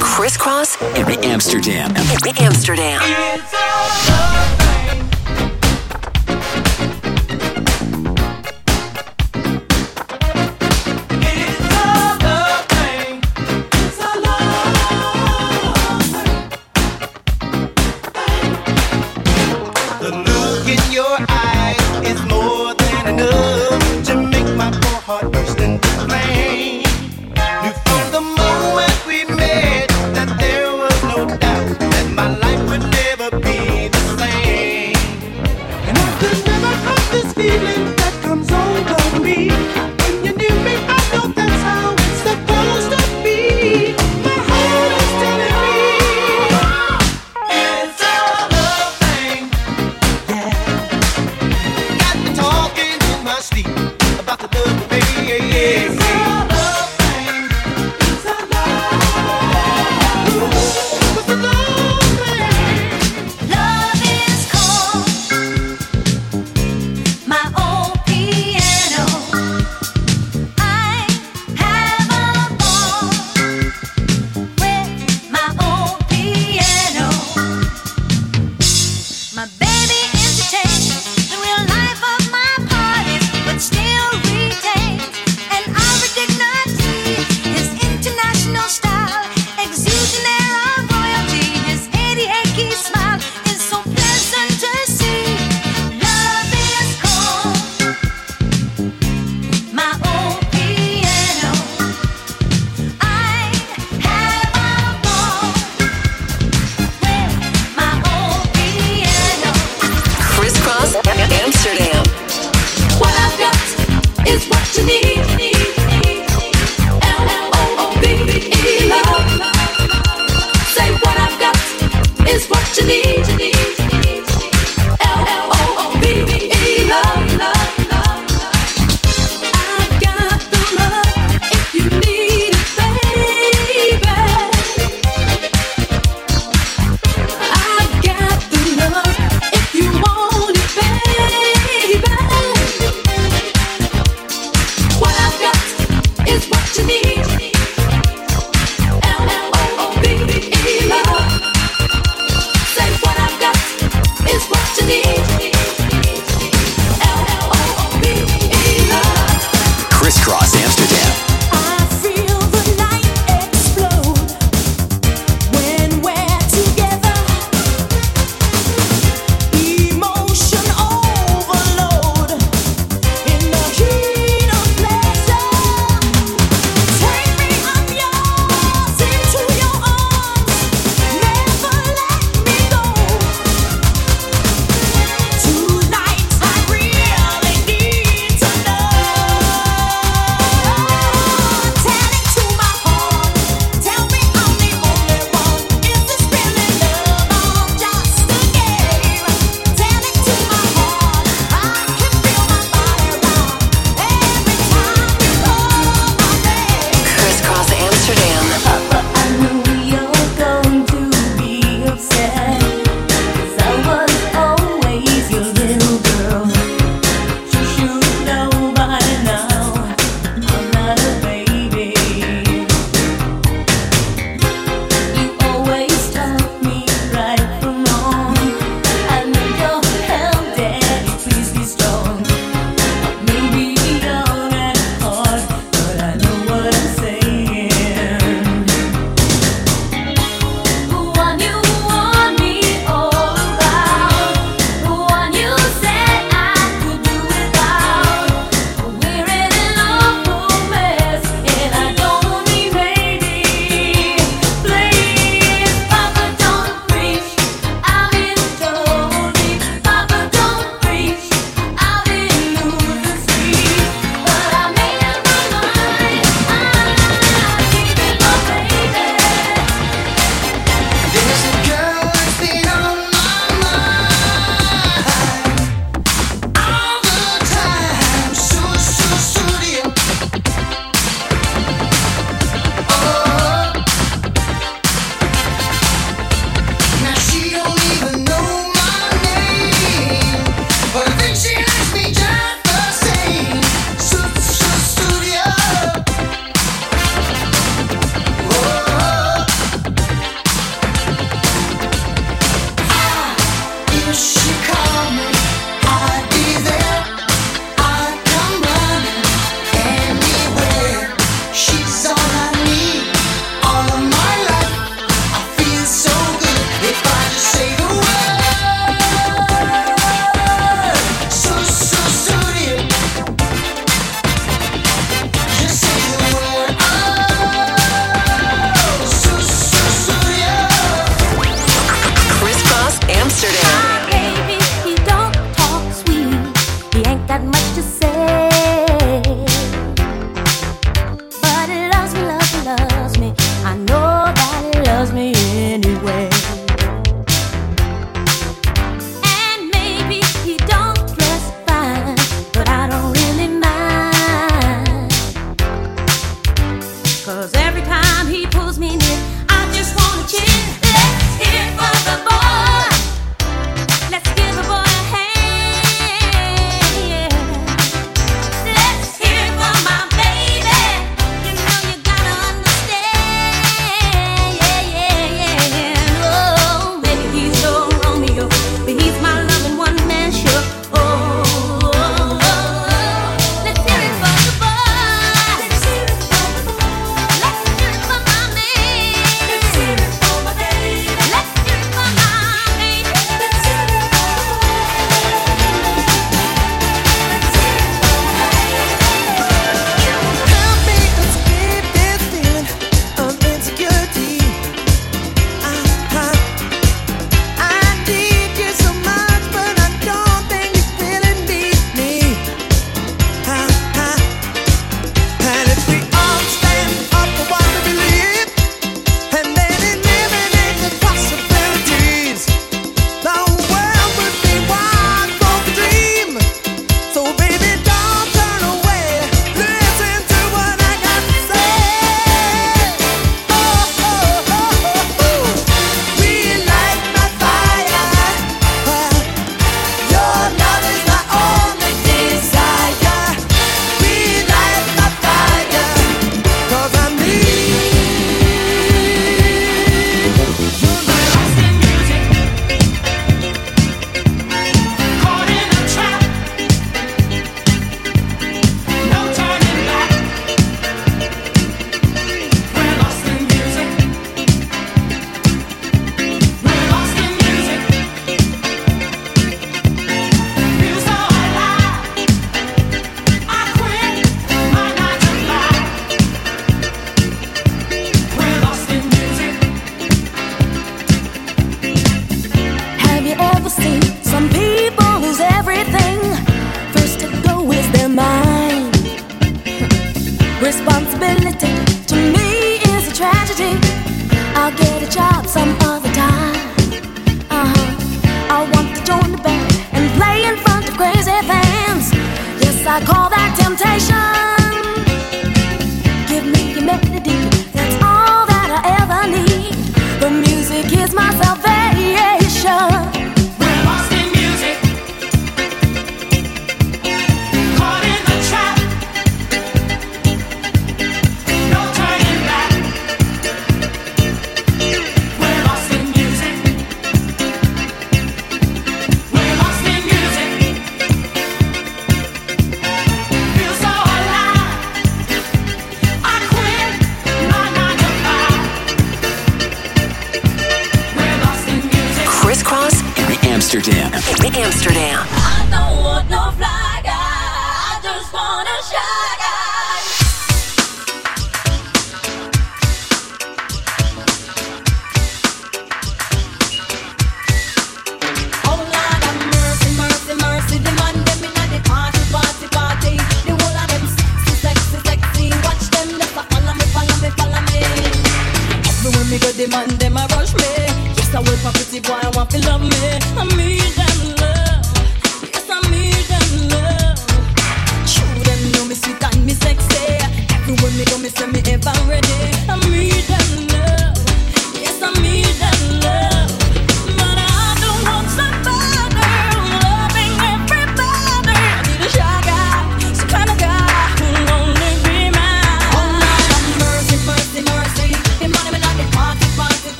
Kris Kross in Amsterdam. In Amsterdam.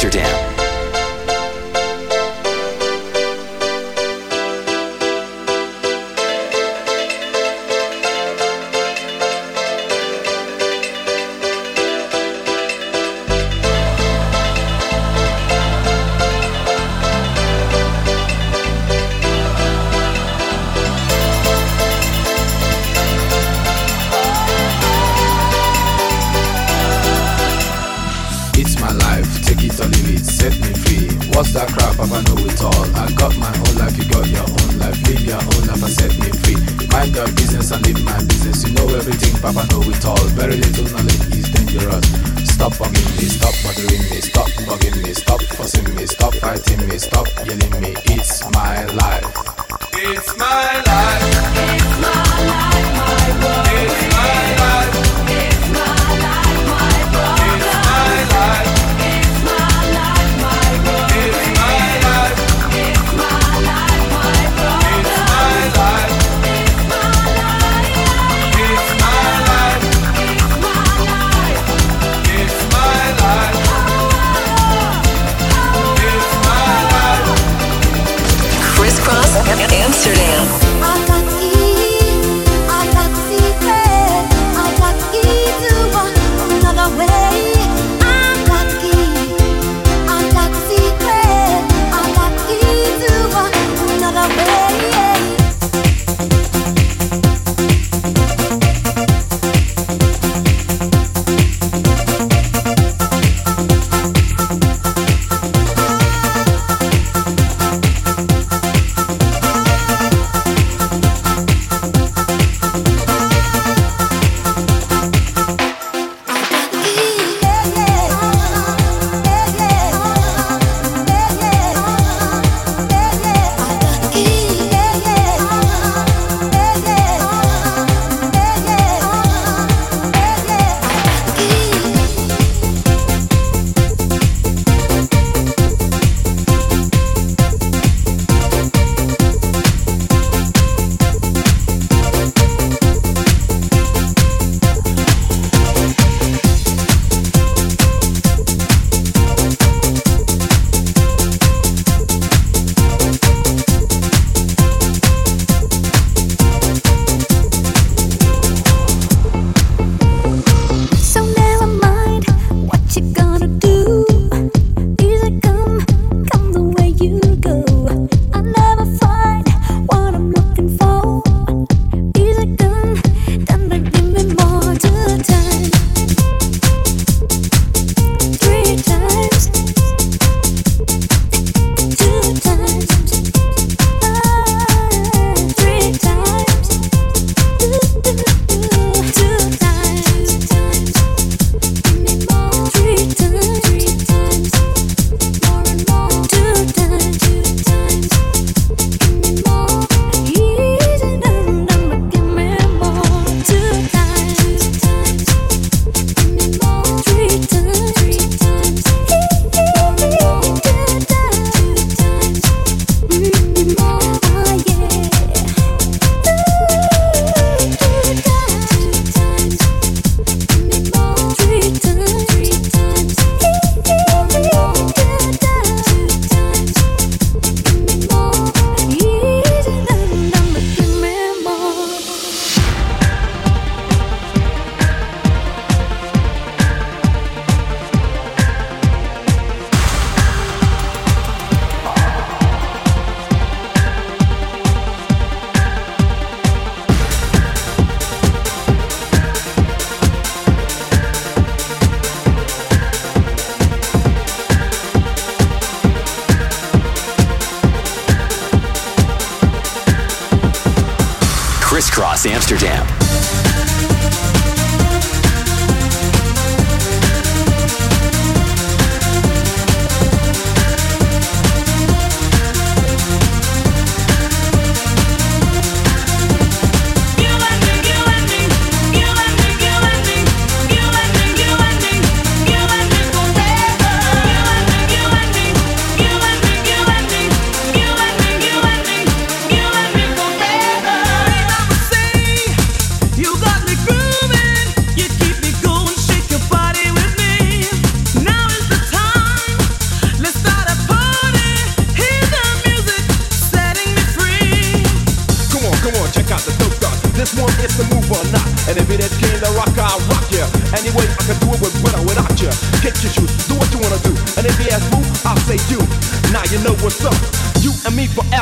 Amsterdam.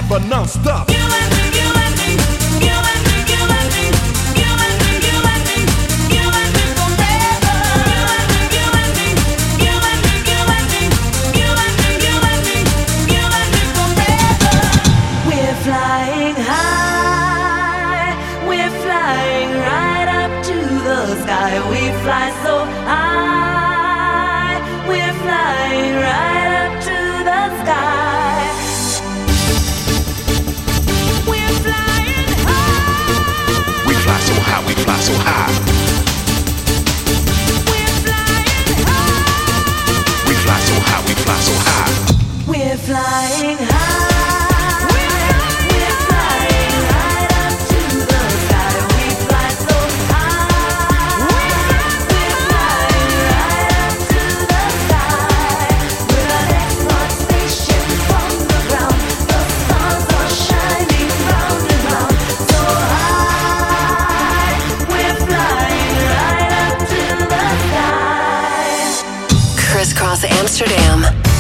Forever, non-stop. Amsterdam.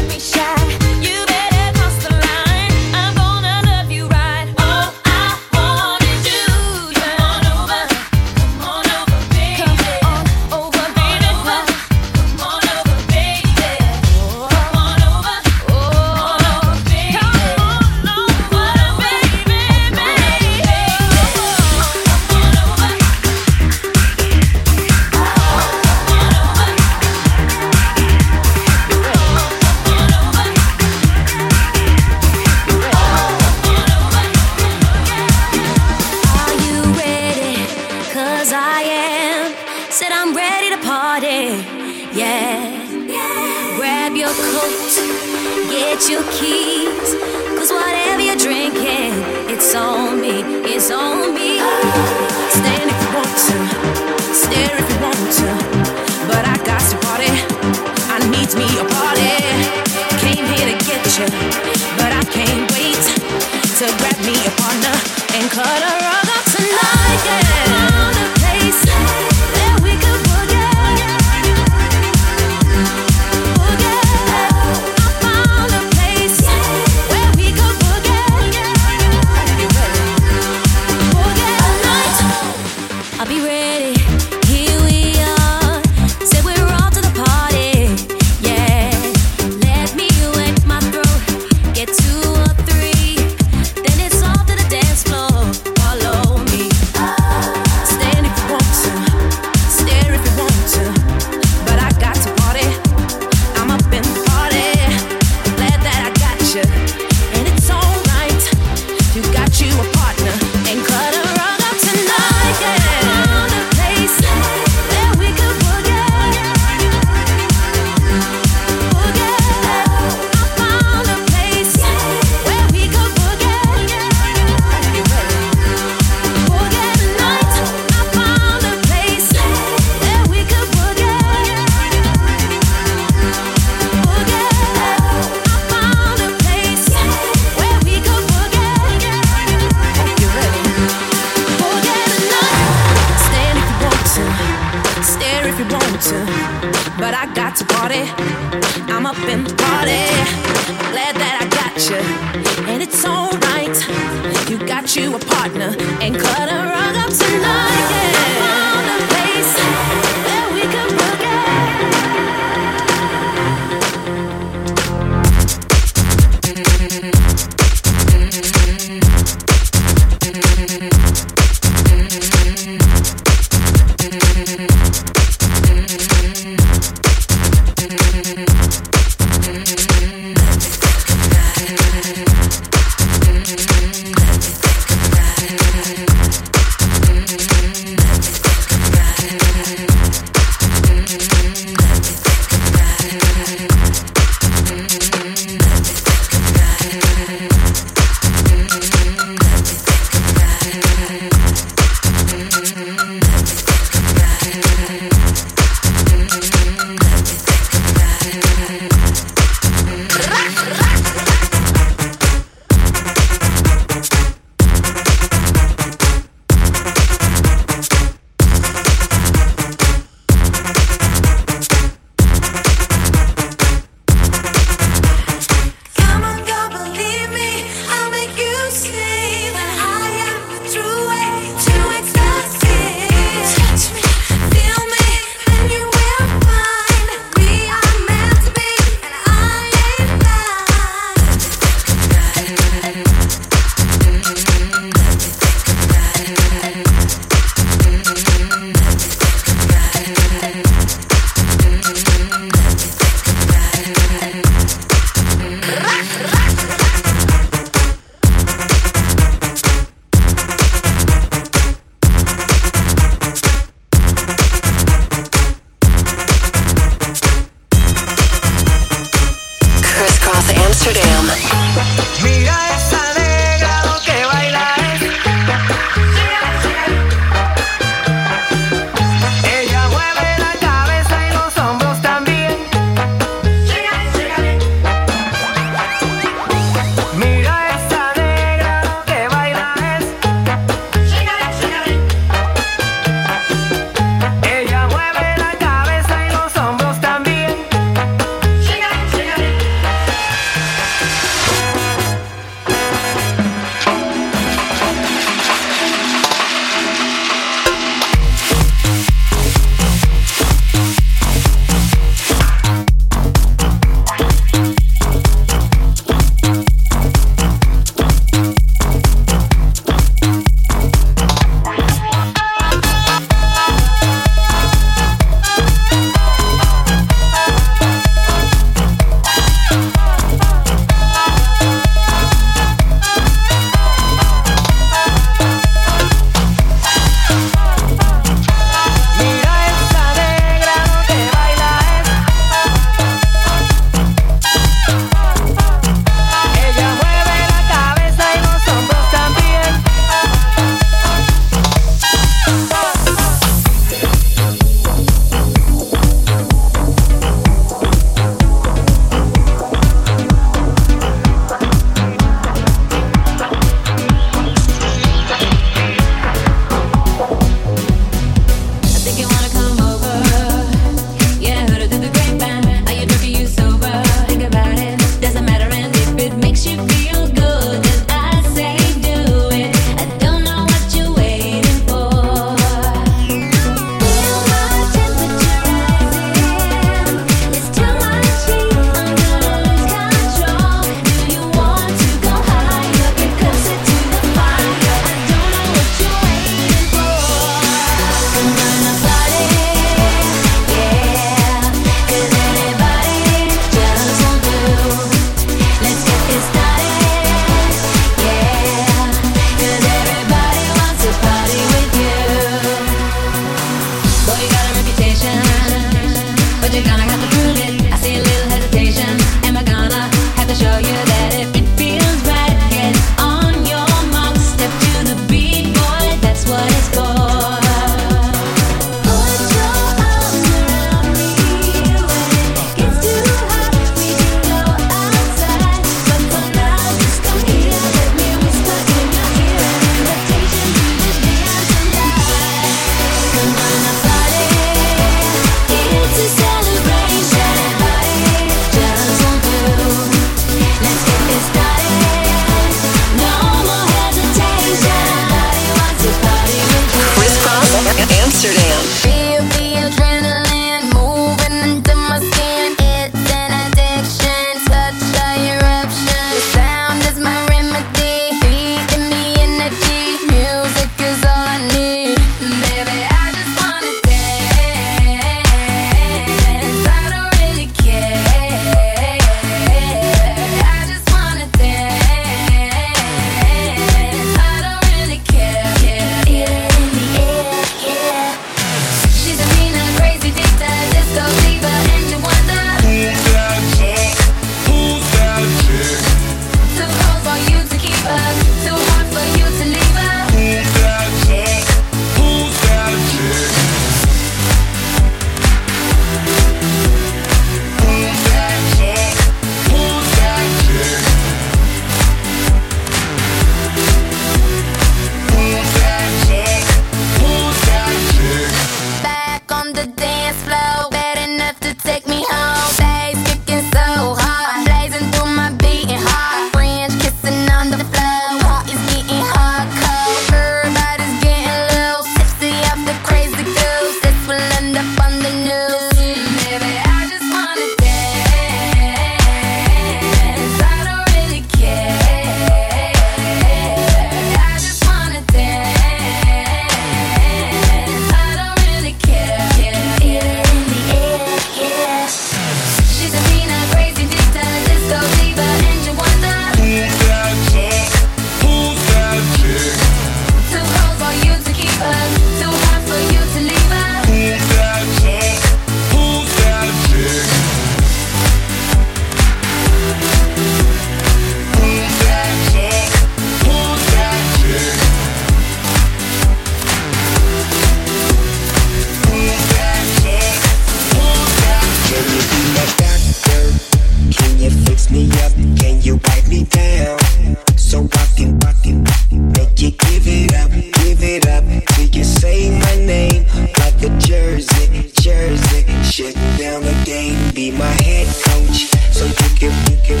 be my head coach, so you can, you can,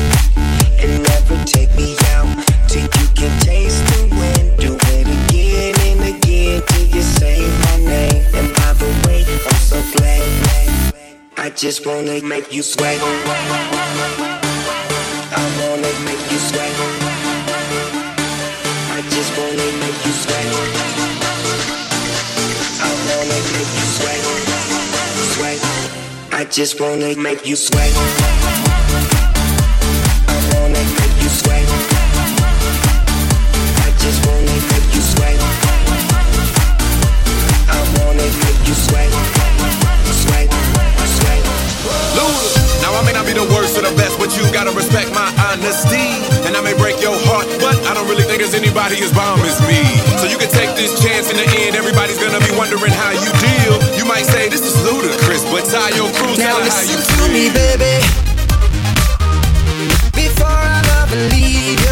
and never take me till you can taste the wind. Do it again and again till you say my name. And by the way, I'm so glad. I just wanna make you sweat. I wanna make you sweat. I just wanna make you sweat. Just wanna make you sweat. I wanna make you. Now I may not be the worst or the best, but you gotta respect my honesty. And I may break your don't really think there's anybody as bomb as me. So you can take this chance in the end. Everybody's gonna be wondering how you deal. You might say this is ludicrous, but tie your crew, Now tell how you listen to me, baby. Before I love and leave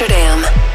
Amsterdam.